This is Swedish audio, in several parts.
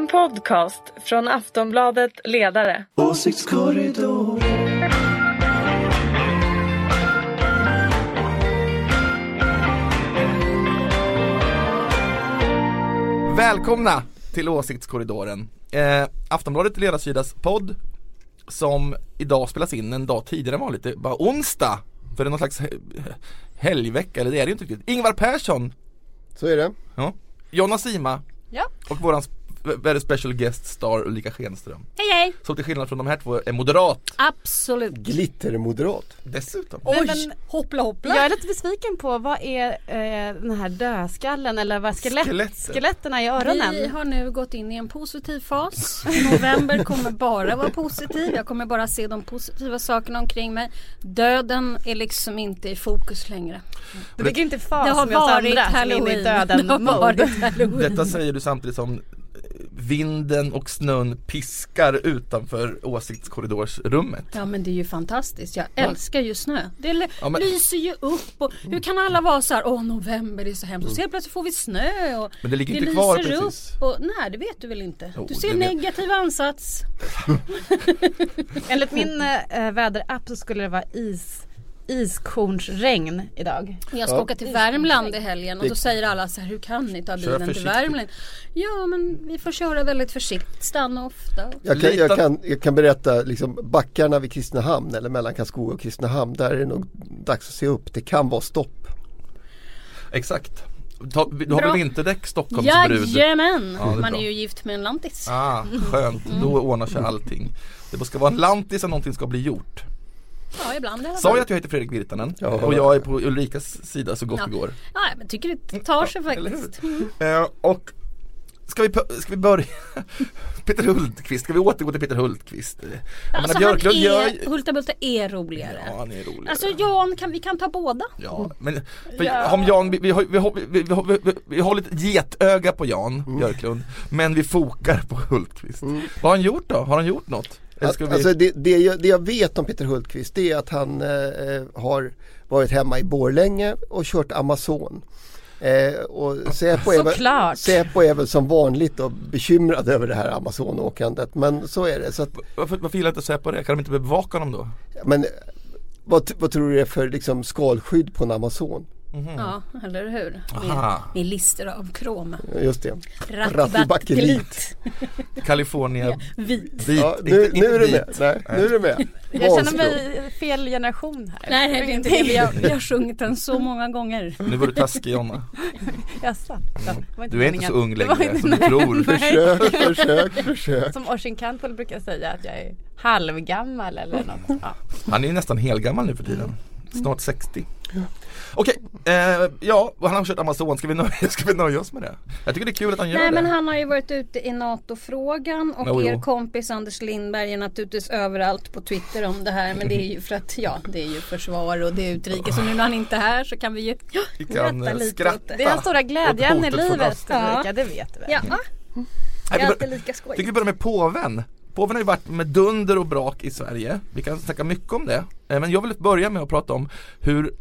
En podcast från Aftonbladet Ledare. Åsiktskorridor. Välkomna till Åsiktskorridoren. Eh, Aftonbladet ledarsidas podd som idag spelas in en dag tidigare än vanligt. Det är bara onsdag. För det är någon slags he- helgvecka, eller det är det ju inte riktigt. Ingvar Persson, Så är det. ja. Jonna Sima Ja. och våran very special guest star Ulrika Schenström. Hej hej! Som till skillnad från de här två är moderat Absolut. Glittermoderat. dessutom. Oj, men- hoppla hoppla. Jag är lite besviken på vad är eh, den här dödskallen eller vad skelett, Skelettet. skeletterna i öronen? Vi har nu gått in i en positiv fas. November kommer bara vara positiv. Jag kommer bara se de positiva sakerna omkring mig. Döden är liksom inte i fokus längre. Du ligger inte fas Det har med oss varit andra halloween. döden Det har varit mode. halloween. Detta säger du samtidigt som vinden och snön piskar utanför åsiktskorridorsrummet. Ja men det är ju fantastiskt. Jag älskar ju snö. Det Ja, men- lyser ju upp och hur kan alla vara så här, åh november det är så hemskt. Och så helt plötsligt får vi snö och Men det ligger inte lyser kvar upp. precis. Och, nej det vet du väl inte? Jo, du ser det vet- negativ ansats. Enligt min eh, väderapp så skulle det vara is, iskornsregn idag. Jag ska Ja. åka till Värmland i helgen och då säger alla så här, hur kan ni ta bilen till. Värmland? Ja men vi får köra väldigt försiktigt, stanna ofta. Jag kan, jag kan, jag kan berätta liksom backarna vid Kristinehamn eller mellan Karlskoga och Kristinehamn. Där är det nog dags att se upp. Det kan vara stopp. Exakt. Ta, du har Bra. väl vinterdäck Stockholmsbrud? Jajamän! Ja, Man är ju gift med en lantis. Ah, skönt. Då ordnar sig allting. Det ska vara en lantis om någonting ska bli gjort. Ja ibland i alla Sa fall. jag att jag heter Fredrik Virtanen? Ja. Och jag är på Ulrikas sida så gott Ja. det går. Ja men tycker det tar sig Ja, faktiskt. Mm. Eh, och ska vi, ska vi börja? Peter Hultqvist, ska vi återgå till Peter Hultqvist? Jag Alltså menar, Björklund han gör är, Hulta-Bulta är roligare. Ja, han är rolig. Alltså Jan, kan, vi kan ta båda. Ja, men för, om Jan, vi, vi, har- vi, har- vi, vi, har- vi, vi, vi håller ett getöga på Jan Mm. Björklund Men vi fokar på Hultqvist Vad har han gjort då? Har han gjort något? Ska vi... Alltså det, det, jag, det jag vet om Peter Hultqvist det är att han eh, har varit hemma i Borlänge och kört Amazon. Eh, och Säpo är, väl. Säpo är väl som vanligt då bekymrad över det här Amazonåkandet. Men så är det. Så att, varför, varför gillar inte Säpo det? Kan de inte bevaka honom då? men vad, vad tror du det är för liksom, skalskydd på en Amazon? Ja, eller hur? Med, Aha. med lister av krom. Just det. Rattibakelit. California Vit. vit, Ja, nu, nu är du med. Nej, nu är du med. Jag känner mig fel generation här. Nej, nej det är inte det. Vi har, vi har sjungit den så många gånger. Nu var du taskig Jonna Jaså? Var Du är inte så ung längre inte- som du nej, tror nej. Försök, försök, försök. Som Orsin Cantwell brukar säga att jag är halvgammal eller något. Ja. Han är ju nästan helgammal nu för tiden Snart 60 Okej, eh, ja, han har kört Amazon, ska vi, nöja, ska vi nöja oss med det? Jag tycker det är kul att han gör Nej det men han har ju varit ute i NATO-frågan och Jo, jo. er kompis Anders Lindberg är naturligtvis överallt på Twitter om det här men det är ju för att ja det är ju försvar och det är utrikes och nu när han inte är här så kan vi ju ja, Vi kan skratta eh, lite skratta åt det. Det är hans stora glädjeämne i livet. Ulrika, det vet du väl? Ja, Nej, det är alltid lika skoj. tycker vi börjar med påven. Påven har ju varit med dunder och brak i Sverige. Vi kan snacka mycket om det. Eh, Men jag vill börja med att prata om hur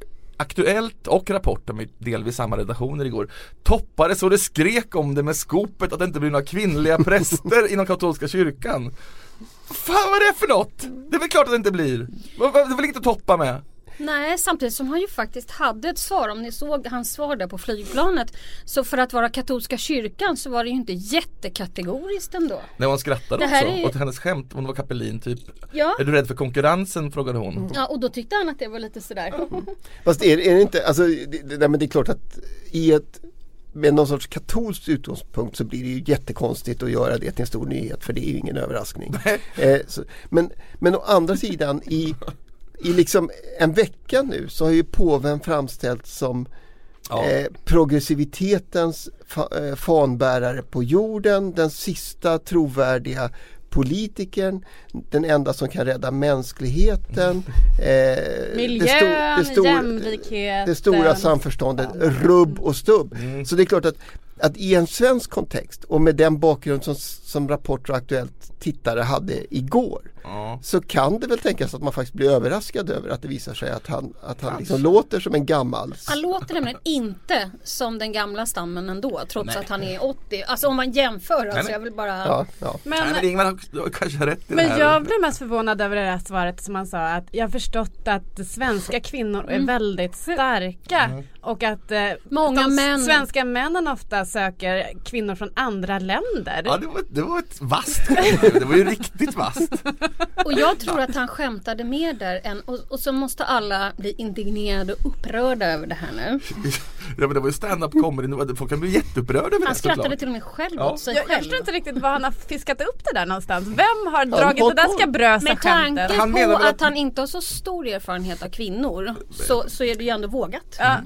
Aktuellt och Rapport, de är delvis samma redaktioner igår, toppade så det skrek om det med skopet att det inte blir några kvinnliga präster inom katolska kyrkan. Fan vad är det för något? Det är väl klart att det inte blir. Det är väl inget att toppa med? Nej samtidigt som han ju faktiskt hade ett svar om ni såg hans svar där på flygplanet. Så för att vara katolska kyrkan så var det ju inte jättekategoriskt ändå. När hon skrattade Det här också är åt hennes skämt, hon var kapellin typ. Ja. Är du rädd för konkurrensen? frågade hon. Ja och då tyckte han att det var lite sådär. Fast är, är det inte, alltså det, det, nej, men det är klart att i ett med någon sorts katolsk utgångspunkt så blir det ju jättekonstigt att göra det till en stor nyhet för det är ju ingen överraskning. Eh, så, men, men å andra sidan i, i liksom en vecka nu så har ju påven framställts som Ja. eh, progressivitetens fa, eh, fanbärare på jorden, den sista trovärdiga politikern, den enda som kan rädda mänskligheten. Eh, Miljön, sto- jämlikheten. det stora samförståndet, rubb och stubb. Mm. Så det är klart att, att i en svensk kontext och med den bakgrund som, som Rapport och Aktuellt tittare hade igår Ja. så kan det väl tänkas att man faktiskt blir överraskad över att det visar sig att han, att han liksom låter som en gammal. Han låter nämligen inte som den gamla stammen ändå trots att han är 80. Alltså om man jämför alltså nej. jag vill bara Ja, ja. Nej, Men, men Ingvar har har kanske rätt i det men här. jag blev mest förvånad över det här svaret som han sa att jag har förstått att svenska kvinnor är väldigt starka och att eh, Många de män- svenska männen ofta söker kvinnor från andra länder. Ja det var, det var ett vasst. Det var ju riktigt vasst. Och jag tror att han skämtade mer där än och, och så måste alla bli indignerade och upprörda över det här nu. Ja, men det var ju stand-up comedy. Folk kan bli jätteupprörda över Han det skrattade såklart. till och med själv Ja. åt sig Jag, jag själv. förstår inte riktigt var han har fiskat upp det där någonstans. Vem har dragit det där på. skabrösa Med skämtet? tanke Han på att... att- han inte har så stor erfarenhet av kvinnor så, så är det ju ändå vågat. Ja,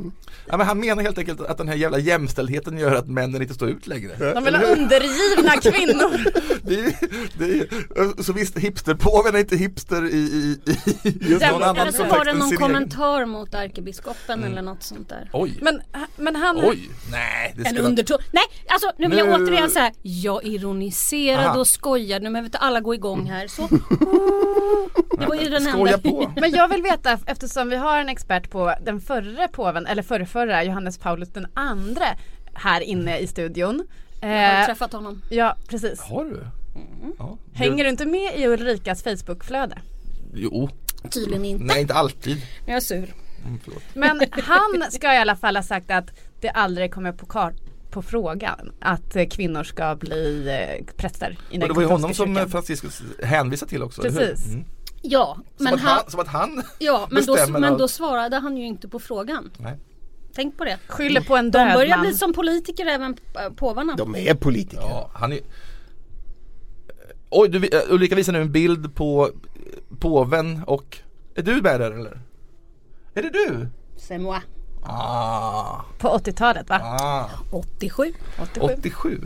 Ja, men han menar helt enkelt att den här jävla jämställdheten gör att männen inte står ut längre. de vill ha undergivna kvinnor. Det är, det är, så visst, hipsterpåven är inte hipster i, i, i just Ja, någon annan Eller så var det någon kommentar mot ärkebiskopen eller något sånt där. Oj, Men, men han... oj, nej det En underton. Nej, alltså nu vill jag Nu- återigen säga Jag ironiserade Aha. och skojade men vet du, alla gå igång här. Så. Det var ju den Skoja enda. på. Men jag vill veta eftersom vi har en expert på den förre påven, eller förrförra, Johannes Paulus den andre här inne i studion. Jag har Eh, träffat honom. ja precis. Har du? Mm. Ja. Hänger du inte med i Ulrikas Facebookflöde? Jo, Tydligen inte. nej inte alltid. Jag är sur. Mm. Men han ska i alla fall ha sagt att det aldrig kommer på kart på frågan att eh, kvinnor ska bli eh, präster i Och den det var ju honom som kyrkan. Franciscus hänvisade till också? Precis. Mm. Ja, Som, men att han, han, som att han ja, men, då, men då svarade han ju inte på frågan. Nej. Tänk på det. Skyller på en De död börjar man. bli som politiker även påvarna. De är politiker. Ja, han är Oj, du, eh, Ulrika visar nu en bild på påven och Är du med där eller? Är det du? C'est moi. Ah, På 80-talet va? ah 87. 87. 87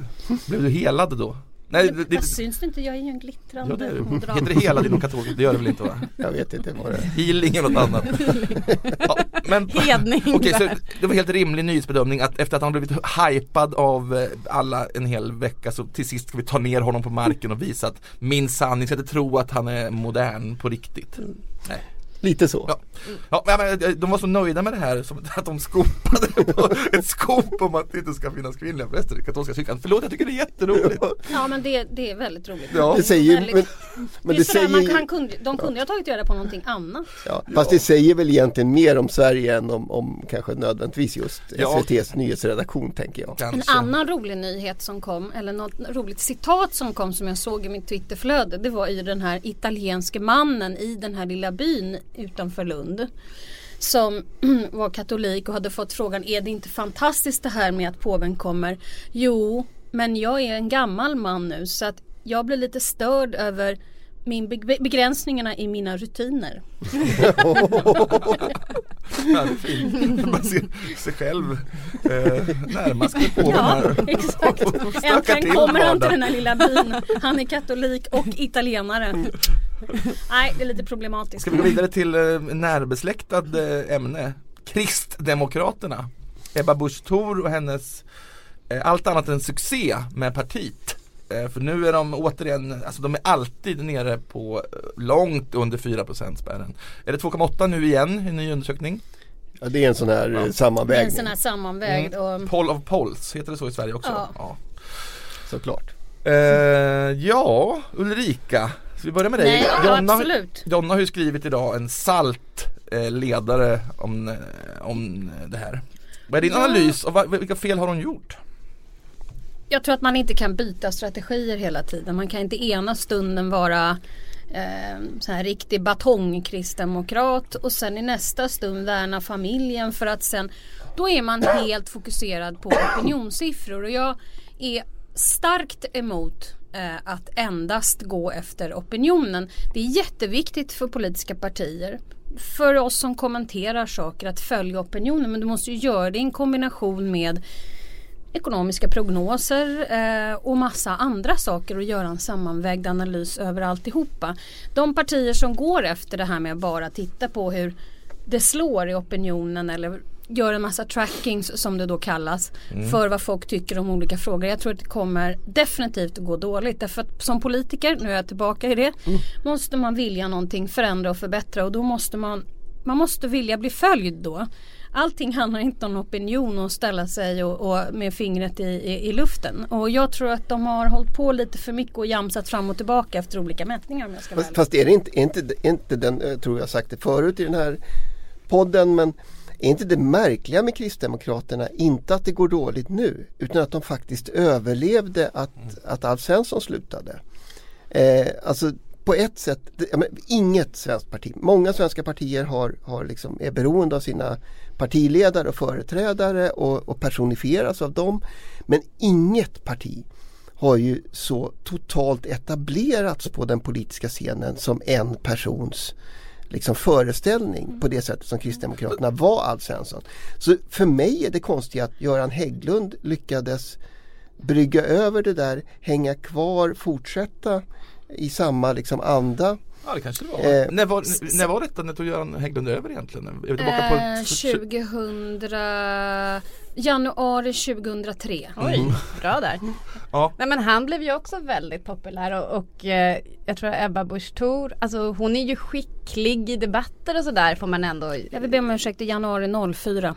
Blev du helad då? Nej, det, det, Jag syns det inte, jag är ju en glittrande ja, det. Heter det helad inom katolsk? Det gör det väl inte va? Jag vet inte vad det är. Healing eller något annat ja, men, Hedning. Okej, så det var helt rimlig nyhetsbedömning att efter att han blivit hypad av eh, alla en hel vecka så till sist ska vi ta ner honom på marken och visa att minsann, ni ska inte tro att han är modern på riktigt. Nej. Lite så. Ja. Ja, men, men, de var så nöjda med det här som att de skopade på ett skop om att det inte ska finnas kvinnliga präster i katolska kyrkan. Förlåt, jag tycker det är jätteroligt. Ja men det, det är väldigt roligt. Ja. Det säger, Väldigt- men, men det det där, man, säger, han kunde, de kunde ju ha tagit reda på någonting annat. ja, fast det säger väl egentligen mer om Sverige än om, om kanske nödvändigtvis just Ja. SVTs nyhetsredaktion tänker jag. En Kanske. annan rolig nyhet som kom, eller något roligt citat som kom som jag såg i mitt Twitterflöde. Det var ju den här italienske mannen i den här lilla byn utanför Lund. Som var katolik och hade fått frågan, är det inte fantastiskt det här med att påven kommer? Jo, men jag är en gammal man nu så att jag blir lite störd över min beg- begränsningarna i mina rutiner. Ja, det är fint. Man ser sig själv eh, närmast på Ja, exakt. Äntligen kommer han till den här lilla byn. Han är katolik och italienare. Nej, det är lite problematiskt. Ska vi gå vidare till eh, närbesläktad eh, ämne? Kristdemokraterna. Ebba Busch Thor och hennes eh, allt annat än succé med partiet. Eh, för nu är de återigen, alltså de är alltid nere på eh, långt under 4% spärren. Är det 2,8 nu igen i en ny undersökning? Ja, det är en sån här Ja. ja. Det är sammanvägning en sån här sammanvägd och Poll of polls, heter det så i Sverige också? Ja. såklart. Eh, ja, Ulrika, ska vi börja med dig? Nej, Jonna, absolut. Jonna har ju skrivit idag en salt eh, ledare om, eh, om det här. Vad är din Ja. analys och vad, vilka fel har hon gjort? Jag tror att man inte kan byta strategier hela tiden. Man kan inte ena stunden vara eh, så här riktig batongkristdemokrat och sen i nästa stund värna familjen för att sen då är man helt fokuserad på opinionssiffror och jag är starkt emot Eh, att endast gå efter opinionen. Det är jätteviktigt för politiska partier för oss som kommenterar saker att följa opinionen men du måste ju göra det i en kombination med ekonomiska prognoser eh, och massa andra saker och göra en sammanvägd analys över alltihopa. De partier som går efter det här med att bara titta på hur det slår i opinionen eller gör en massa trackings som det då kallas för vad folk tycker om olika frågor. Jag tror att det kommer definitivt att gå dåligt. Därför att som politiker, nu är jag tillbaka i det, måste man vilja någonting förändra och förbättra och då måste man man måste vilja bli följd då. Allting handlar inte om opinion och ställa sig och, och med fingret i, i, i, luften. Och jag tror att de har hållit på lite för mycket och jamsat fram och tillbaka efter olika mätningar om jag ska vara Fast, fast är det inte, är inte, är inte den, jag tror jag sagt det förut i den här podden, men är inte det märkliga med Kristdemokraterna inte att det går dåligt nu utan att de faktiskt överlevde att, att Alf Svensson slutade. Eh, alltså på ett sätt, det, men inget svenskt parti, många svenska partier har, har liksom, är beroende av sina partiledare och företrädare och, och personifieras av dem. Men inget parti har ju så totalt etablerats på den politiska scenen som en persons liksom föreställning på det sättet som Kristdemokraterna var Alf Svensson. Så för mig är det konstigt att Göran Hägglund lyckades brygga över det där, hänga kvar, fortsätta i samma liksom anda. Ja det kanske det var. Eh, när, var när var detta? När tog Göran Hägglund över egentligen? Är vi tillbaka Eh, på... 2000, januari 2003. Oj, bra där. Ja. Nej men han blev ju också väldigt populär och, och eh, jag tror Ebba Busch Thor, alltså hon är ju skicklig i debatter och sådär får man ändå Jag vill be om ursäkt, i januari 04.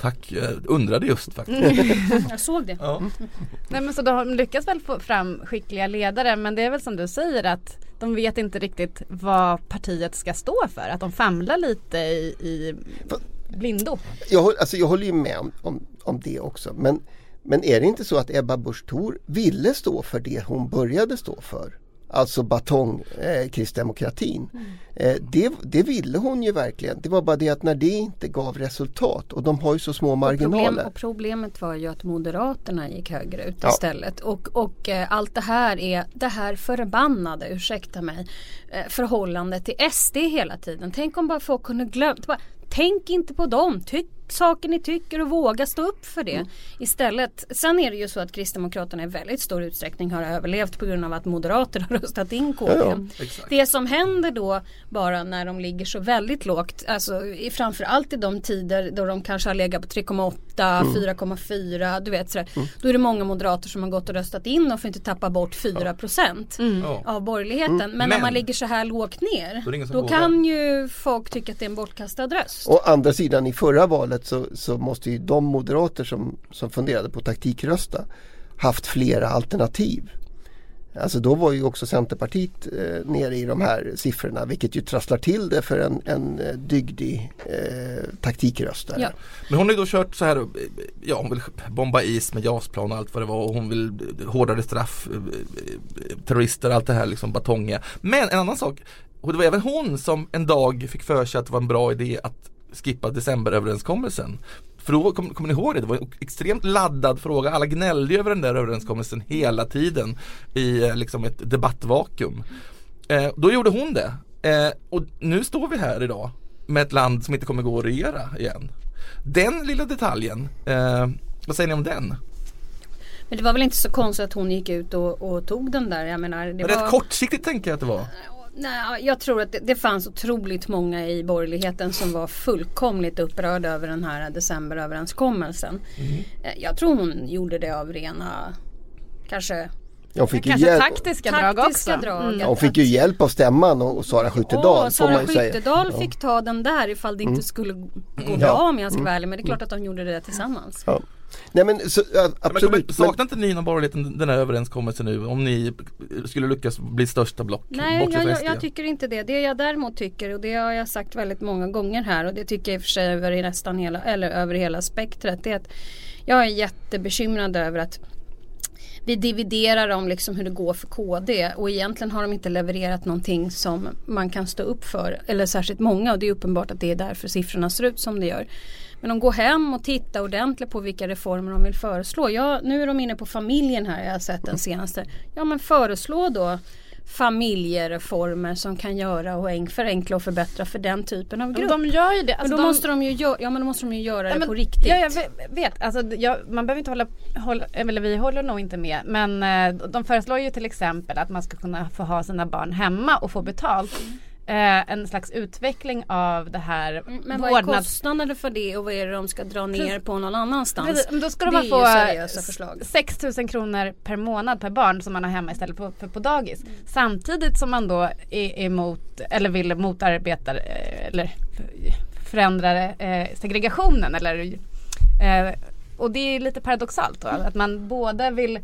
Tack, jag undrade just faktiskt. Mm. Jag såg det. Ja. Nej men så de lyckas väl få fram skickliga ledare men det är väl som du säger att de vet inte riktigt vad partiet ska stå för. Att de famlar lite i, i blindo. Jag, alltså jag håller ju med om, om, om det också men, men är det inte så att Ebba Busch Thor ville stå för det hon började stå för? Alltså batong eh, kristdemokratin. Eh, det, det ville hon ju verkligen. Det var bara det att när det inte gav resultat och de har ju så små Problem, marginaler. och problemet var ju att Moderaterna gick högre ut Ja. istället. Och, och eh, allt det här är det här förbannade, ursäkta mig, eh, förhållandet till SD hela tiden. Tänk om bara folk kunde glömma. Bara, tänk inte på dem. Tyck saker ni tycker och våga stå upp för det. Istället, sen är det ju så att Kristdemokraterna i väldigt stor utsträckning har överlevt på grund av att Moderater har röstat in KD. Ja, ja. Det som händer då bara när de ligger så väldigt lågt, alltså i, framförallt i de tider då de kanske har legat på 3,8, 4,4, du vet sådär. Då är det många moderater som har gått och röstat in och får inte tappa bort 4 procent Ja. av borgerligheten. Men, när Men- man ligger så här lågt ner, Då då kan ju folk tycka att det är en bortkastad röst. Å andra sidan i förra valet så, så måste ju de moderater som, som funderade på taktikrösta haft flera alternativ. Alltså då var ju också Centerpartiet eh, nere i de här siffrorna vilket ju trasslar till det för en, en eh, dygdig eh, taktikröstare. Ja. Men hon har ju då kört så här, eh, ja hon vill bomba is med JAS-plan och allt vad det var och hon vill eh, hårdare straff, terrorister, allt det här liksom batongiga. Men en annan sak, och det var även hon som en dag fick för sig att det var en bra idé att skippa decemberöverenskommelsen. För då, kommer kom ni ihåg det? Det var en extremt laddad fråga. Alla gnällde över den där överenskommelsen hela tiden i eh, liksom ett debattvakuum. Eh, då gjorde hon det. Eh, och nu står vi här idag med ett land som inte kommer gå att regera igen. Den lilla detaljen, eh, vad säger ni om den? Men det var väl inte så konstigt att hon gick ut och, och tog den där. Jag menar, det Men var... rätt kortsiktigt tänker jag att det var. Nej, jag tror att det, det fanns otroligt många i borgerligheten som var fullkomligt upprörda över den här decemberöverenskommelsen. Eh, Jag tror hon gjorde det av rena, kanske Hon fick, ju Kanske hjälp, taktiska, drag taktiska också. drag. Mm. hon fick ju hjälp av stämman och, och Sara Skyttedal. Åh, Sara. Skyttedal fick ta den där ifall det inte skulle gå bra om jag ska vara ärlig. Men det är klart att de gjorde det tillsammans. Ja. Nej men så, ja, absolut. Men, saknar inte ni inom borgerligheten den här överenskommelsen nu? Om ni skulle lyckas bli största block? Nej, jag, jag, jag tycker inte det. Det jag däremot tycker och det har jag sagt väldigt många gånger här och det tycker jag i och för sig över i nästan hela, eller över hela spektrat. Det är att jag är jättebekymrad över att vi dividerar om liksom hur det går för KD och egentligen har de inte levererat någonting som man kan stå upp för. Eller särskilt många och det är uppenbart att det är därför siffrorna ser ut som det gör. Men de går hem och tittar ordentligt på vilka reformer de vill föreslå. Ja, nu är de inne på familjen här, jag har sett den senaste. Ja men föreslå då familjereformer som kan göra och enk- förenkla och förbättra för den typen av Men grupp. de gör ju det. men Alltså då de, måste de ju göra, ja, men då måste de ju göra Ja, det men- på riktigt. Ja, jag ve- vet. Alltså, jag, man behöver inte hålla, hålla, eller vi håller nog inte med. Men eh, de föreslår ju till exempel att man ska kunna få ha sina barn hemma och få betalt. Eh, en slags utveckling av det här Mm, Men vad är kostnaderna för det och vad är det de ska dra ner Precis. på någon annanstans? Precis, då ska ju få seriösa förslag. 6 000 kronor per månad per barn som man har hemma istället för, på dagis. Samtidigt som man då är emot eller vill motarbeta eh, eller förändra eh, segregationen eller eh, och det är lite paradoxalt då, att man både vill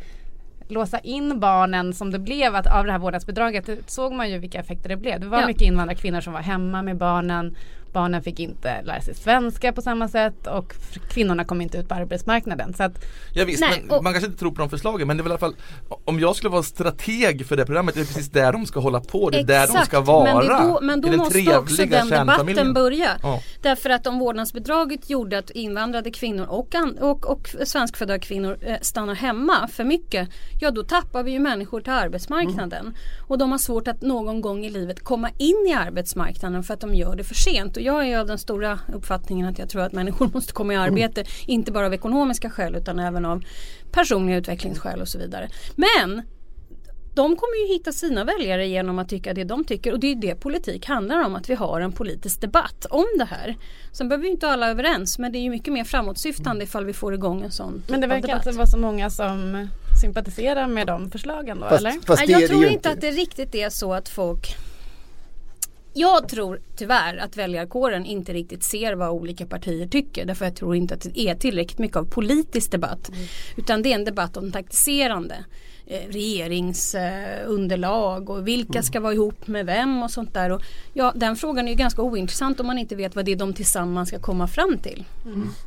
låsa in barnen som det blev att, av det här vårdnadsbidraget. Såg man ju vilka effekter det blev. Det var Ja. mycket invandrarkvinnor som var hemma med barnen. Barnen fick inte lära sig svenska på samma sätt och kvinnorna kom inte ut på arbetsmarknaden. Så att, Ja, visst, Nej, men och- man kanske inte tror på de förslagen men det är väl i alla fall Om jag skulle vara strateg för det programmet, det är precis där de ska hålla på, det är där de ska vara men, då, men då måste också den debatten börja. Ja. Därför att om vårdnadsbidraget gjorde att invandrade kvinnor och, an, och, och svenskfödda kvinnor eh, stannar hemma för mycket. Ja då tappar vi ju människor till arbetsmarknaden. Mm. Och de har svårt att någon gång i livet komma in i arbetsmarknaden för att de gör det för sent. Och jag är av den stora uppfattningen att jag tror att människor måste komma i arbete. Inte bara av ekonomiska skäl utan även av personliga utvecklingsskäl och så vidare. Men de kommer ju hitta sina väljare genom att tycka det de tycker och det är det politik handlar om att vi har en politisk debatt om det här. Sen behöver ju inte alla överens men det är ju mycket mer framåtsyftande ifall vi får igång en sån typ men det verkar inte vara så många som sympatiserar med de förslagen då Fast, eller? fast jag tror inte att det riktigt är så att folk jag tror tyvärr att väljarkåren inte riktigt ser vad olika partier tycker. Därför jag tror inte att det är tillräckligt mycket av politisk debatt. Utan det är en debatt om taktiserande. Eh, regeringsunderlag och vilka ska vara ihop med vem och sånt där. Och, ja, den frågan är ju ganska ointressant om man inte vet vad det är de tillsammans ska komma fram till.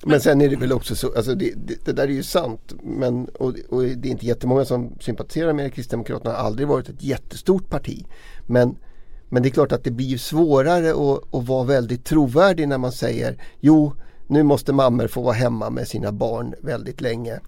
Men sen är det väl också så, alltså det, det, det där är ju sant men, och, och det är inte jättemånga som sympatiserar med Kristdemokraterna, har aldrig varit ett jättestort parti. Men, men det är klart att det blir svårare att, att vara väldigt trovärdig när man säger jo, nu måste mammor få vara hemma med sina barn väldigt länge.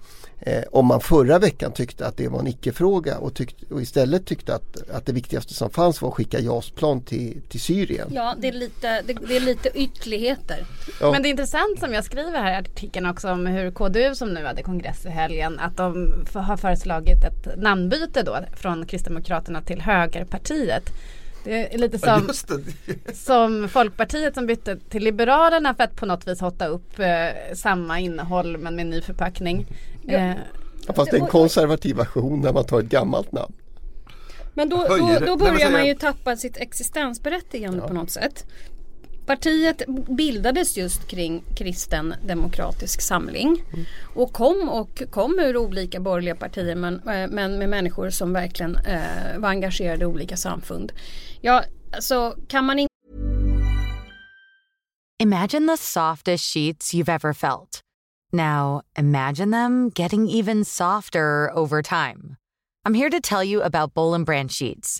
Eh, om man förra veckan tyckte att det var en icke-fråga och, tyckte, och istället tyckte att, att det viktigaste som fanns var att skicka JAS-plan till, till Syrien. Ja, det är lite, det, det är lite ytterligheter. Ja. Men det är intressant som jag skriver här i artikeln också om hur KDU som nu hade kongress i helgen att de har föreslagit ett namnbyte då från Kristdemokraterna till Högerpartiet. Det är lite Ja, som, det. som Folkpartiet som bytte till Liberalerna för att på något vis hotta upp eh, samma innehåll men med en ny förpackning. Eh, Ja, Fast det är en konservativ version när man tar ett gammalt namn. Men då, då, då börjar man ju tappa sitt existensberättigande på något sätt. Partiet bildades just kring kristen demokratisk samling och kom och kom ur olika borgerliga partier men, eh, men med människor som verkligen eh, var engagerade i olika samfund. Ja, alltså kan man inte Imagine the softest sheets you've ever felt. Now, imagine them getting even softer over time. I'm here to tell you about Bowl Branch sheets.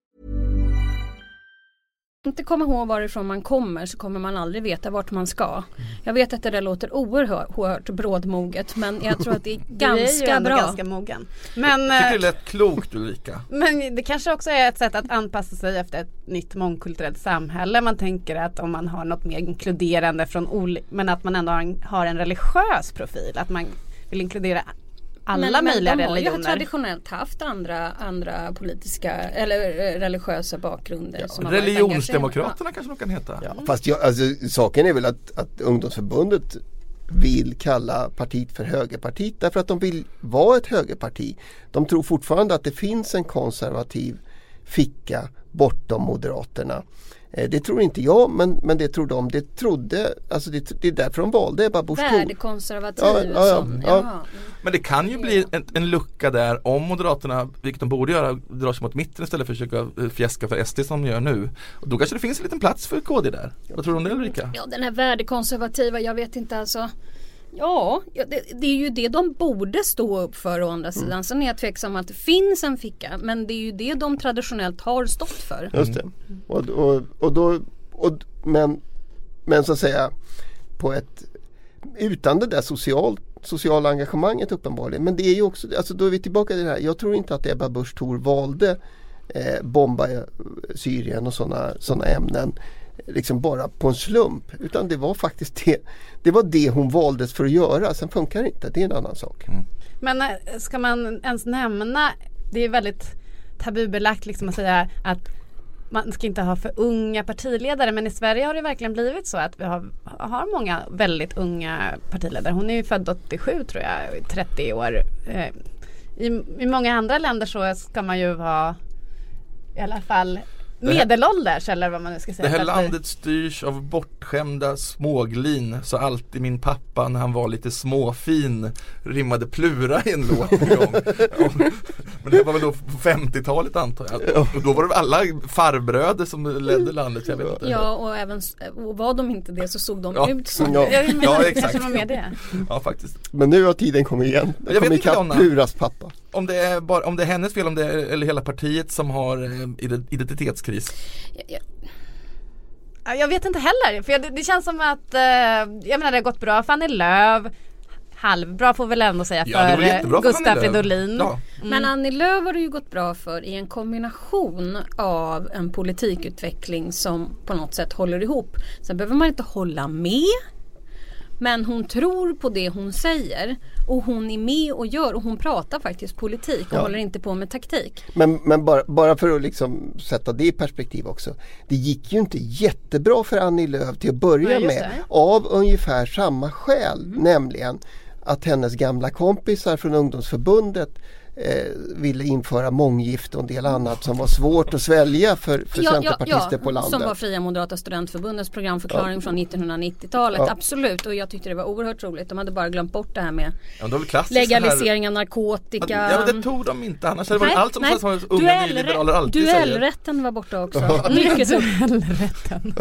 Inte komma ihåg varifrån man kommer så kommer man aldrig veta vart man ska. Jag vet att det där låter oerhört brådmoget men jag tror att det är är ganska ändå bra. ganska mogen. Men, Jag tycker det eh, lät klokt Ulrika. men det kanske också är ett sätt att anpassa sig efter ett nytt mångkulturellt samhälle. Man tänker att om man har något mer inkluderande från oli- men att man ändå har en, har en religiös profil. Att man vill inkludera alla möjliga de har ju religioner. traditionellt haft andra, andra politiska eller eh, religiösa bakgrunder. som har varit Religionsdemokraterna kanske de kan heta. Ja, fast jag, alltså, saken är väl att, att ungdomsförbundet vill kalla partiet för högerpartiet därför att de vill vara ett högerparti. De tror fortfarande att det finns en konservativ ficka bortom Moderaterna. Eh, Det tror inte jag men, men det tror de. Det trodde, alltså det, det är därför de valde Ebba Busch Thor. Värdekonservativ. Ja, ja, ja, ja. Men det kan ju bli en, en lucka där om Moderaterna, vilket de borde göra, drar sig mot mitten istället för att försöka eh, fjäska för SD som de gör nu. Och då kanske det finns en liten plats för KD där. Vad tror du om det Ulrika? Ja den här värdekonservativa, jag vet inte alltså. Ja, det, det är ju det de borde stå upp för å andra sidan. Sen är jag tveksam att det finns en ficka. Men det är ju det de traditionellt har stått för. Just det. Och, och, och då, och, men, men så att säga på ett utan det där social, sociala engagemanget uppenbarligen. Men det är ju också, alltså då är vi tillbaka till det här. Jag tror inte att Ebba Busch Thor valde eh, bomba eh, Syrien och sådana såna ämnen liksom bara på en slump. Utan det var faktiskt det, det var det hon valdes för att göra. Sen funkar det inte, det är en annan sak. Mm. Men eh, ska man ens nämna, det är väldigt tabubelagt liksom att säga att man ska inte ha för unga partiledare men i Sverige har det verkligen blivit så att vi har, har många väldigt unga partiledare. Hon är ju född 87 tror jag, 30 år. Eh, I, I många andra länder så ska man ju vara i alla fall medelålders eller vad man nu ska säga. Det här landet styrs av bortskämda småglin så alltid min pappa när han var lite småfin rimmade plura i en låt Men det var väl då på 50-talet antar jag. Och då var det alla farbröder som ledde landet. Jag vet inte. Ja och även och var de inte det så såg de Ja. ut som Ja. Jag menar, Ja, exakt. kanske var mer det. Ja faktiskt. Men nu har tiden kommit igen. Jag kommer inte, ikapp. Pluras pappa. Om det, är bara, om det är hennes fel om det är, eller hela partiet som har eh, ide- identitetskris. Ja, Ja, Jag vet inte heller. För jag, det, det känns som att, eh, jag menar det har gått bra för Annie Lööf. Halvbra får väl ändå säga Ja, för eh, Gustaf. Fridolin. Ja. Men Annie Lööf har det ju gått bra för i en kombination av en politikutveckling som på något sätt håller ihop. Sen behöver man inte hålla med. Men hon tror på det hon säger och hon är med och gör och hon pratar faktiskt politik och Ja. håller inte på med taktik. Men, men bara, bara för att liksom sätta det i perspektiv också. Det gick ju inte jättebra för Annie Lööf till att börja just med. Mm. Av ungefär samma skäl. Nämligen att hennes gamla kompisar från ungdomsförbundet ville införa månggifte och en del annat som var svårt att svälja för, för centerpartister på landet. Som var Fria Moderata Studentförbundets programförklaring från 1990-talet. Ja. Absolut och jag tyckte det var oerhört roligt. De hade bara glömt bort det här med Ja, legalisering av narkotika. Ja men det tog de inte annars hade det varit allt som nej. som unga nyliberaler alltid säger. Duellrätten var borta också. Mycket. Duellrätten.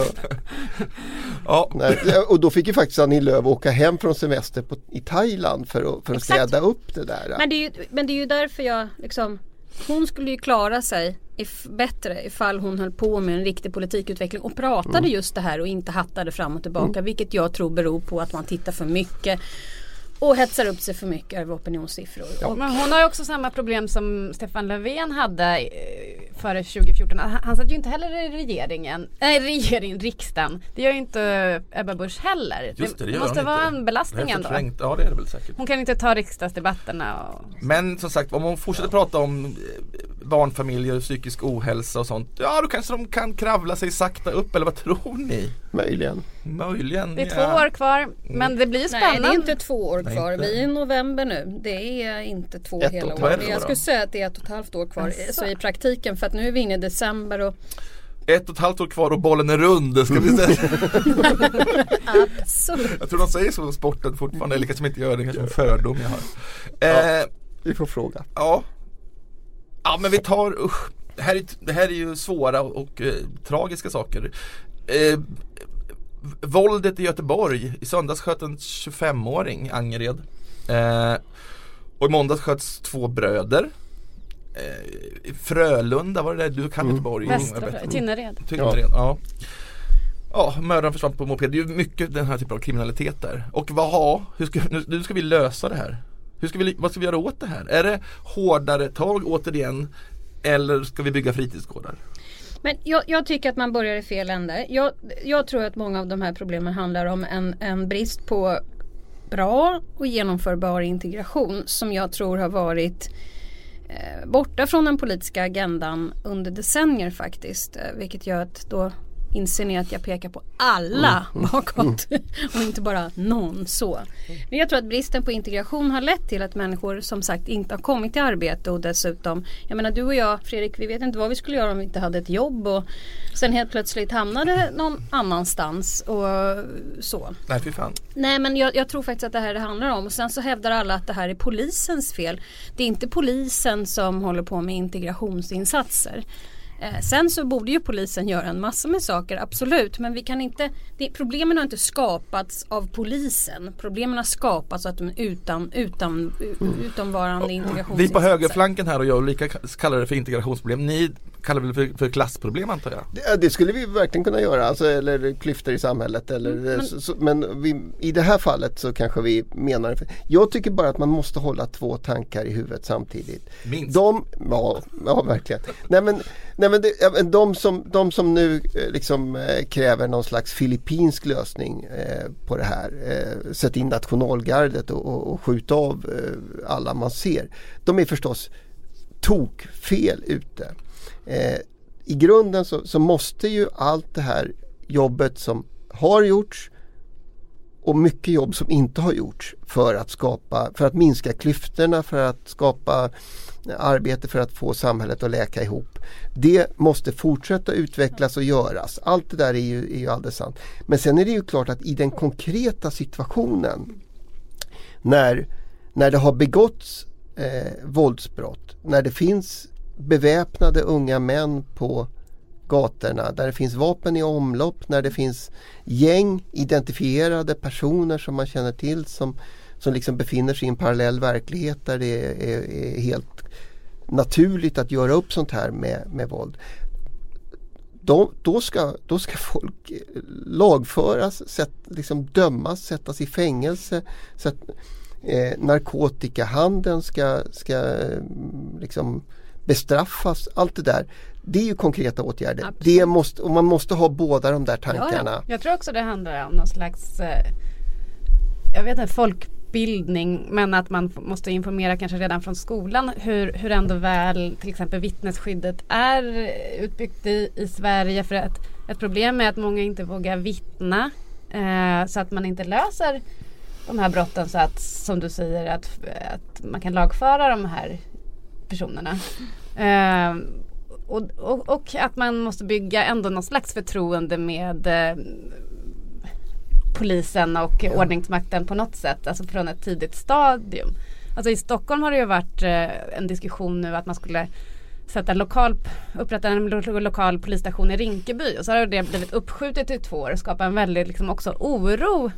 Ja, Nej, och då fick ju faktiskt Annie Lööf åka hem från semester på, i Thailand för att, för att Exakt. städa upp det där. Men det, är ju, men det är ju därför jag liksom Hon skulle ju klara sig if, bättre ifall hon höll på med en riktig politikutveckling och pratade Mm. just det här och inte hattade fram och tillbaka. Vilket jag tror beror på att man tittar för mycket och hetsar upp sig för mycket över opinionssiffror. Och, Men hon har ju också samma problem som Stefan Löfven hade eh, före 2014. Han, satt ju inte heller i regeringen, nej regeringen, riksdagen. Det gör ju inte Ebba Busch heller. just det, det gör måste vara inte. en belastning Det är ändå. Ja det är det väl säkert. Hon kan inte ta riksdagsdebatterna och Men som sagt om hon fortsätter prata om eh, barnfamiljer och psykisk ohälsa och sånt Ja då kanske de kan kravla sig sakta upp eller vad tror ni? Möjligen. Möjligen det är ja. två år kvar. Men det blir ju Nej spännande. det är inte två år Nej, kvar. inte. Vi är i november nu. Det är inte två Ett hela år. år Jag skulle säga att det är ett och ett halvt år kvar. Asså. Så i praktiken för att nu är vi inne i december och Ett och ett halvt år kvar och bollen är rund ska vi säga. absolut. Jag tror de säger så i sporten fortfarande eller kanske inte gör det, kanske en fördom jag har eh, Vi får fråga. Ja Ja men vi tar, usch Det här är, det här är ju svåra och, eh, tragiska saker eh, Våldet i Göteborg I söndags sköt en 25-åring i Angered eh, Och i måndags sköts två bröder eh, i Frölunda var det där, du kan Göteborg Västra. Tynnered. Tynnered, ja. Ja, mördaren försvann på moped. Det är ju mycket den här typen av kriminalitet där. Och vad ha, hur ska, nu, nu ska vi lösa det här. Hur ska vi, vad ska vi göra åt det här? Är det hårdare tag återigen? Eller ska vi bygga fritidsgårdar? Men jag, jag tycker att man börjar i fel ände. Jag, jag tror att många av de här problemen handlar om en, en brist på bra och genomförbar integration som jag tror har varit eh, borta från den politiska agendan under decennier faktiskt. Eh, vilket gör att då inser ni att jag pekar på alla bakåt och inte bara någon så. Men jag tror att bristen på integration har lett till att människor som sagt inte har kommit till arbete och dessutom, jag menar du och jag Fredrik, vi vet inte vad vi skulle göra om vi inte hade ett jobb och sen helt plötsligt hamnade någon annanstans och så. Nej fy fan. Nej men jag, jag tror faktiskt att det här det handlar om och sen så hävdar alla att det här är polisens fel. Det är inte polisen som håller på med integrationsinsatser. Eh, sen så borde ju polisen göra en massa med saker, absolut. Men vi kan inte, det, problemen har inte skapats av polisen. Problemen har skapats av att de är utan, utan, u- utanvarande integrationsinsatser. Vi på högerflanken här och jag och Ulrika kallar det för integrationsproblem. Ni kallar vi det för, för klassproblem antar jag. Det, det skulle vi verkligen kunna göra, alltså, eller klyftor i samhället. Eller, Mm, men- så, så, men vi, i det här fallet så kanske vi menar Jag tycker bara att man måste hålla två tankar i huvudet samtidigt. Minst. De, ja, ja verkligen. Nej men, nej, men det, de, som, de som nu eh, liksom eh, kräver någon slags filippinsk lösning eh, på det här. Eh, sätt in nationalgardet och, och, och skjut av eh, alla man ser. De är förstås tokfel ute. Eh, I grunden så, så måste ju allt det här jobbet som har gjorts och mycket jobb som inte har gjorts för att skapa, för att minska klyftorna, för att skapa arbete för att få samhället att läka ihop. Det måste fortsätta utvecklas och göras. Allt det där är ju, är ju alldeles sant. Men sen är det ju klart att i den konkreta situationen när, när det har begåtts eh, våldsbrott, när det finns beväpnade unga män på gatorna, där det finns vapen i omlopp, när det finns gäng, identifierade personer som man känner till som, som liksom befinner sig i en parallell verklighet där det är, är, är helt naturligt att göra upp sånt här med, med våld. Då, då, ska, då ska folk lagföras, sätt, liksom dömas, sättas i fängelse. Sätt, eh, narkotikahandeln ska, ska eh, liksom bestraffas. Allt det där. Det är ju konkreta åtgärder. Absolut. Det måste, och man måste ha båda de där tankarna. Jag tror också det handlar om någon slags eh, Jag vet inte folkbildning men att man måste informera kanske redan från skolan hur, hur ändå väl till exempel vittnesskyddet är utbyggt i, i Sverige för att ett problem är att många inte vågar vittna eh, så att man inte löser de här brotten så att som du säger att, att man kan lagföra de här personerna. Eh, och, och, och att man måste bygga ändå någon slags förtroende med eh, polisen och ordningsmakten på något sätt, alltså från ett tidigt stadium. Alltså i Stockholm har det ju varit eh, en diskussion nu att man skulle sätta en lokal, upprätta en lo- lokal polisstation i Rinkeby och så har det blivit uppskjutet i två år och skapar en väldigt liksom också oro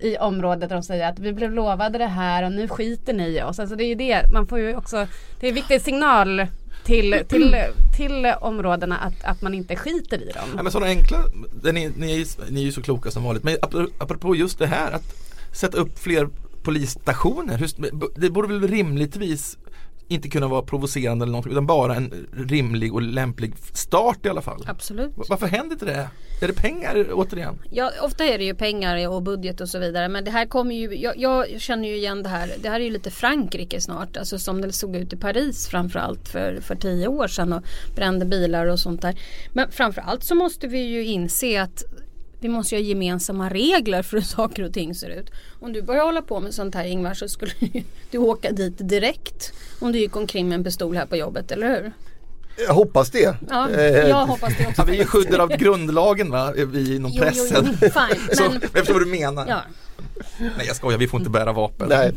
i området där de säger att vi blev lovade det här och nu skiter ni i oss. Alltså det är ju det, man får ju också, det är en viktig signal till, till, till områdena att, att man inte skiter i Ja, dem. men sådana enkla, ni, ni, är ni är ju så kloka som vanligt. Men apro- apropå just det här att sätta upp fler polisstationer. Det borde väl rimligtvis inte kunna vara provocerande eller någonting utan bara en rimlig och lämplig start i alla fall. Absolut. Varför händer inte det? Är det pengar återigen? Ja, ofta är det ju pengar och budget och så vidare. Men det här kommer ju, jag, jag känner ju igen det här. Det här är ju lite Frankrike snart. Alltså som det såg ut i Paris framförallt för, för tio år sedan och brände bilar och sånt där. Men framförallt så måste vi ju inse att vi måste ju ha gemensamma regler för hur saker och ting ser ut. Om du börjar hålla på med sånt här Ingvar så skulle du åka dit direkt. Om du gick omkring med en pistol här på jobbet, eller hur? Jag hoppas det. Ja, Eh, jag hoppas det också. Ja, vi är skyddade av grundlagen va, vi inom Jo, jo, pressen. jo, fine. Så, Men, jag förstår vad du menar. ja. Nej jag skojar, vi får inte bära vapen. Nej.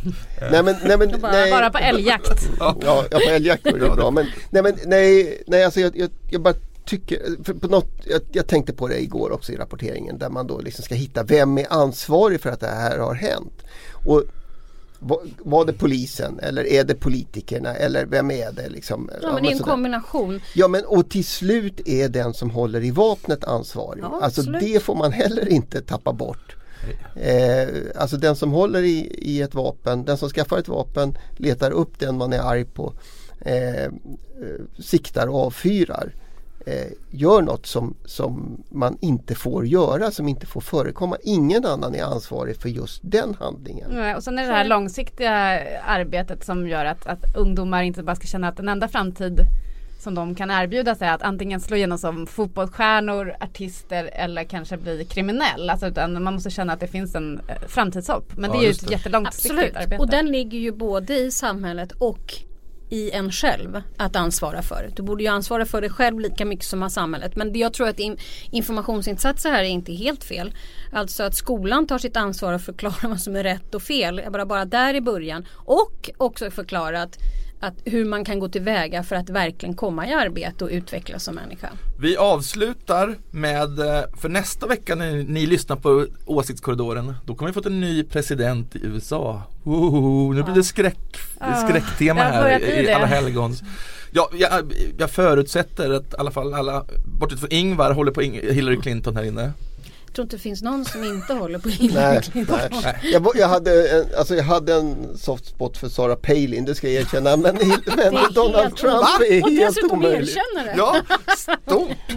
nej men, nej, men, Bara- nej. Bara på älgjakt. Ja, ja på älgjakt går det bra. Men, nej, men nej, nej alltså jag, jag, jag bara tycker, på något, jag, jag tänkte på det igår också i rapporteringen där man då liksom ska hitta vem är ansvarig för att det här har hänt. Och var, det polisen eller är det politikerna eller vem är det liksom? Ja, men det är en sådär. kombination. Ja men och till slut är den som håller i vapnet ansvarig. Ja, alltså absolut. det får man heller inte tappa bort. Eh, alltså den som håller i, i ett vapen, den som skaffar ett vapen letar upp den man är arg på, eh, eh, siktar och avfyrar. Eh, gör något som, som man inte får göra, som inte får förekomma. Ingen annan är ansvarig för just den handlingen. Nej, Och sen är det här långsiktiga arbetet som gör att, att ungdomar inte bara ska känna att den enda framtid som de kan erbjuda sig är att antingen slå igenom som fotbollsstjärnor, artister eller kanske bli kriminell. Alltså, utan man måste känna att det finns en eh, framtidshopp. Men Ja, det är ju ett det. jättelångsiktigt Absolut. arbete. Och den ligger ju både i samhället och i en själv att ansvara för. Du borde ju ansvara för dig själv lika mycket som samhället. Men jag tror att informationsinsatser här är inte helt fel. Alltså att skolan tar sitt ansvar och förklarar vad som är rätt och fel. Bara, bara där i början. Och också förklara att, att hur man kan gå tillväga för att verkligen komma i arbete och utvecklas som människa. Vi avslutar med, eh, för nästa vecka när ni lyssnar på Åsiktskorridoren, då kommer vi fått en ny president i USA. Woho, nu blir det skräck, Ja, skräcktema här i, i. Alla helgons. Ja, jag, jag förutsätter att i alla fall alla, bortsett från Ingvar, håller på Hillary Clinton här inne. Jag tror inte det finns någon som inte håller på Nej, Hillary Clinton. nej. Jag, var- jag, hade en, alltså jag hade en soft spot för Sarah Palin, det ska jag erkänna. Men, men Donald helt Trump omöjligt. är Och helt dessutom omöjlig. erkänner det. Ja, stort! eh,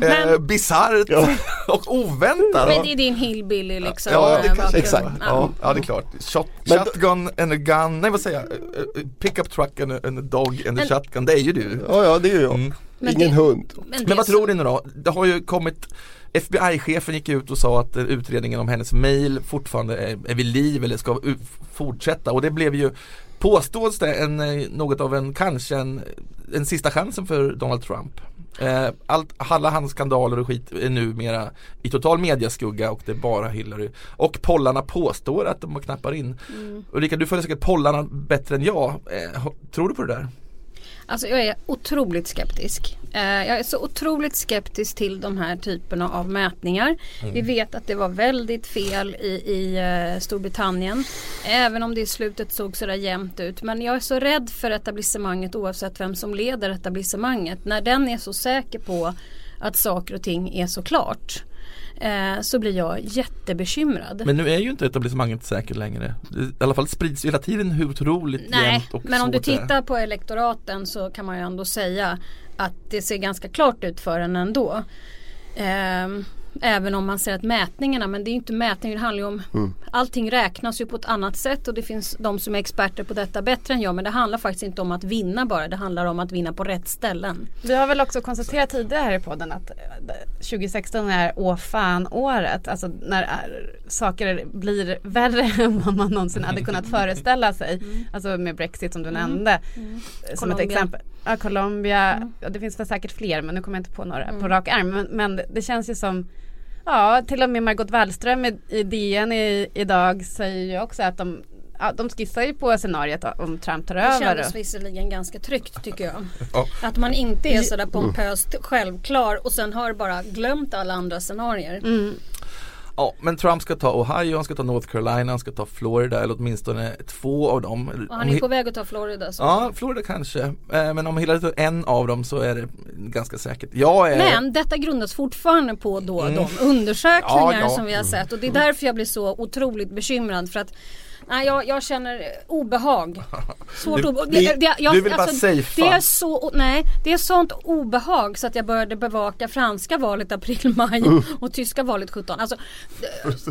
Men- Bisarrt Ja. och oväntat. Men det är din hillbilly liksom. Ja, det kanske exakt. Ja, ja det är klart. Shot, Men shotgun and a gun, nej vad säger jag? Eh, eh, Pickup truck and a, and a dog and a shotgun, det är ju du. Ja, ja det är jag. Mm. Men Ingen det- hund. Men, Men vad tror ni nu då? Det har ju kommit FBI-chefen gick ut och sa att utredningen om hennes mail fortfarande är, är vid liv eller ska fortsätta och det blev ju påstås det en, eh, något av en kanske en, en sista chansen för Donald Trump. Eh, allt, alla hans skandaler och skit är numera i total mediaskugga och det är bara Hillary. Och pollarna påstår att de knappar in. Mm. Ulrika du följer säkert pollarna bättre än jag. Eh, tror du på det där? Alltså jag är otroligt skeptisk. Eh, jag är så otroligt skeptisk till de här typerna av mätningar. Vi vet att det var väldigt fel i, i eh, Storbritannien. Även om det i slutet såg sådär jämnt ut. Men jag är så rädd för etablissemanget oavsett vem som leder etablissemanget. När den är så säker på att saker och ting är så klart. Eh, så blir jag jättebekymrad. Men nu är ju inte etablissemanget säkert längre. I alla fall sprids hela tiden hur otroligt Nej, jämnt och men om du tittar på elektoraten så kan man ju ändå säga att det ser ganska klart ut för en ändå. Ehm, även om man säger att mätningarna, men det är inte mätningar, det handlar ju om Mm. Allting räknas ju på ett annat sätt och det finns de som är experter på detta bättre än jag. Men det handlar faktiskt inte om att vinna bara, det handlar om att vinna på rätt ställen. Vi har väl också konstaterat tidigare här i podden att eh, 2016 är åh fan året. Alltså när eh, saker blir värre än vad man någonsin hade kunnat föreställa sig. Alltså med Brexit som du nämnde. eh, Som Colombia. ett exempel. Ja, Colombia. Ja, det finns väl säkert fler men nu kommer jag inte på några på rak arm. Men, men det känns ju som Ja, till och med Margot Wallström i, i DN i, idag säger ju också att de Ja, de skissar ju på scenariet om Trump tar Det över. kändes visserligen ganska tryggt tycker jag. Ja. Att man inte är sådär pompöst självklar och sen har bara glömt alla andra scenarier. Mm. Ja, men Trump ska ta Ohio, han ska ta North Carolina, han ska ta Florida eller åtminstone två av dem. Och han är på väg att ta Florida. Så. Ja, Florida kanske. Eh, Men om Hillary tar en av dem så är det ganska säkert. Är Men detta grundas fortfarande på då Mm. de undersökningar Ja, ja. som vi har sett och det är därför jag blir så otroligt bekymrad för att Nej, jag, jag känner obehag. Svårt Du- obehag. vi- Det, jag, du vill bara alltså, safea. Det är så, nej, det är sånt obehag så att jag började bevaka franska valet april-maj och tyska valet 17. Alltså,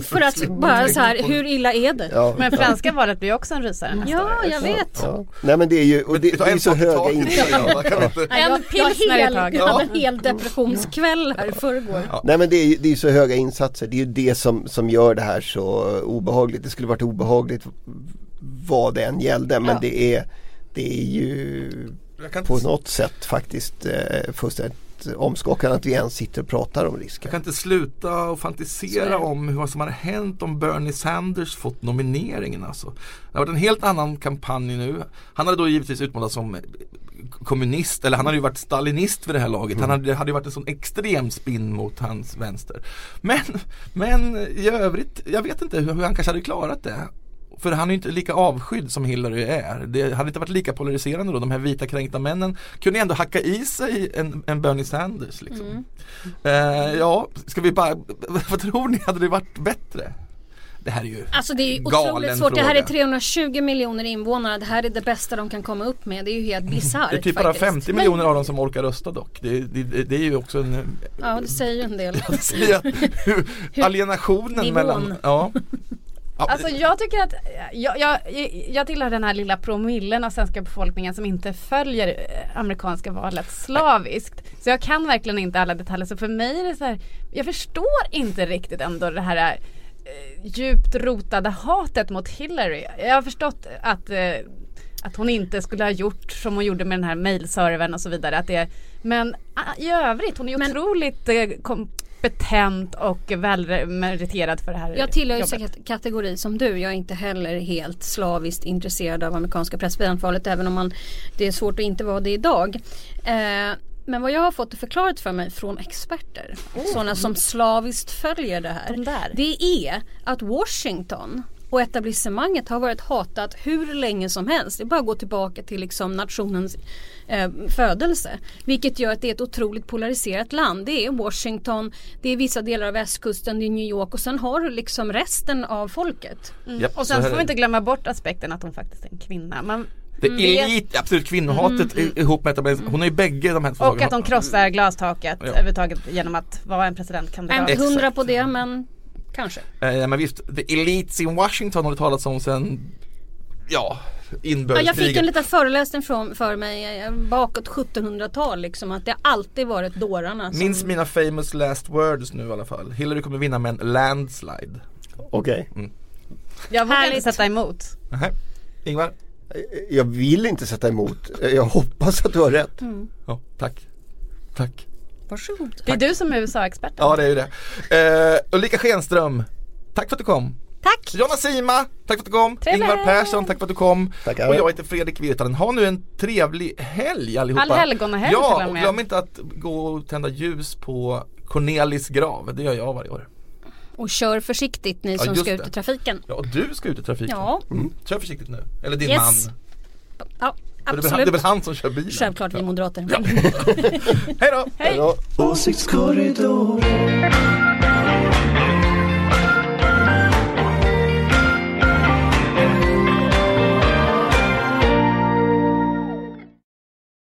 för att bara så här, hur illa är det? Ja, Ja. Men franska valet blir också en rysare nästa år. jag vet. Ja. Nej men det är ju och det, det är så höga. Ja, Nej, En, lyssnar i hel, taget. jag hade en hel depressionskväll här i förrgår. Nej men det är ju det är så höga insatser. Det är ju det som, som gör det här så obehagligt. Det skulle varit obehagligt vad det än gällde men Ja. det, är, det är ju på något sätt faktiskt eh, fullständigt omskakande att vi ens sitter och pratar om risken. Jag kan inte sluta och fantisera om vad som hade hänt om Bernie Sanders fått nomineringen alltså. Det har varit en helt annan kampanj nu. Han hade då givetvis utmålats som kommunist, eller han hade ju varit stalinist vid det här laget. Han hade, det hade ju varit en sån extrem spin mot hans vänster. Men, men i övrigt, jag vet inte hur, hur han kanske hade klarat det. För han är ju inte lika avskydd som Hillary är. Det hade inte varit lika polariserande då. De här vita kränkta männen kunde ändå hacka i sig en, en Bernie Sanders. Liksom. Eh, ja, ska vi bara, vad tror ni, hade det varit bättre? Det här är ju Alltså det är ju otroligt svårt. Det här är fråga. 320 miljoner invånare. Det här är det bästa de kan komma upp med. Det är ju helt bisarrt Det är typ bara faktiskt. 50 Men- miljoner av dem som orkar rösta dock. Det, det, det är ju också en Ja det säger ju en del. jag säger, hur, alienationen mellan ja. Ja, Alltså jag tycker att jag, jag, jag tillhör den här lilla promillen av svenska befolkningen som inte följer eh, amerikanska valet slaviskt. Så jag kan verkligen inte alla detaljer. Så för mig är det så här, jag förstår inte riktigt ändå det här eh, djupt rotade hatet mot Hillary. Jag har förstått att eh, att hon inte skulle ha gjort som hon gjorde med den här mailservern och så vidare. Att det, men ah, i övrigt, hon är Men- otroligt eh, kompetent och välmeriterad för det här Jag tillhör ju jobbet. kategori som du. Jag är inte heller helt slaviskt intresserad av amerikanska presidentvalet även om man, det är svårt att inte vara det idag. Eh, men vad jag har fått förklarat för mig från experter, sådana som slaviskt följer det här. De. Det är att Washington och etablissemanget har varit hatat hur länge som helst. Det är bara att gå tillbaka till liksom nationens eh, födelse. Vilket gör att det är ett otroligt polariserat land. Det är Washington, det är vissa delar av västkusten, det är New York och sen har du liksom resten av folket. Japp, Och så sen får är vi inte glömma bort aspekten att hon faktiskt är en kvinna. Man, Det Mm. är elit, absolut kvinnohatet i- ihop med etablissemanget. Hon har ju bägge de här två och sakerna. att hon krossar glastaket Ja. överhuvudtaget genom att vara en presidentkandidat. Är inte Exakt. hundra på det men kanske. Eh, men visst, the elites in Washington har det talats om sen, ja, Ja, jag fick en liten föreläsning från, för mig eh, bakåt 1700-tal liksom att det alltid varit dårarna som... Minns mina famous last words nu i alla fall. Hillary kommer vinna med en landslide. Okej. Jag vågar inte sätta emot. Nähä. Ingvar? Jag vill inte sätta emot. Jag hoppas att du har rätt. Ja, tack. Tack. Varsågod. Det är du som är USA-experten. Ja det är ju det. Eh, Ulrika Schenström, tack för att du kom. Tack! Jonna Sima, tack för att du kom. Trevligt. Ingvar Persson, tack för att du kom. Tackar. Och jag heter Fredrik Virtanen. Ha nu en trevlig helg allihopa. Allhelgonahelg Ja, och och med. glöm inte att gå och tända ljus på Cornelis grav. Det gör jag varje år. Och kör försiktigt ni Ja, som just ska ut det. i trafiken. Ja, och du ska ut i trafiken. Ja. Mm. Kör försiktigt nu. Eller din Yes. man. Ja, För Det är, väl, han- det är väl absolut. han som kör bilen. Självklart vi moderater. Ja. Hej då! Ja. Åsiktskorridoren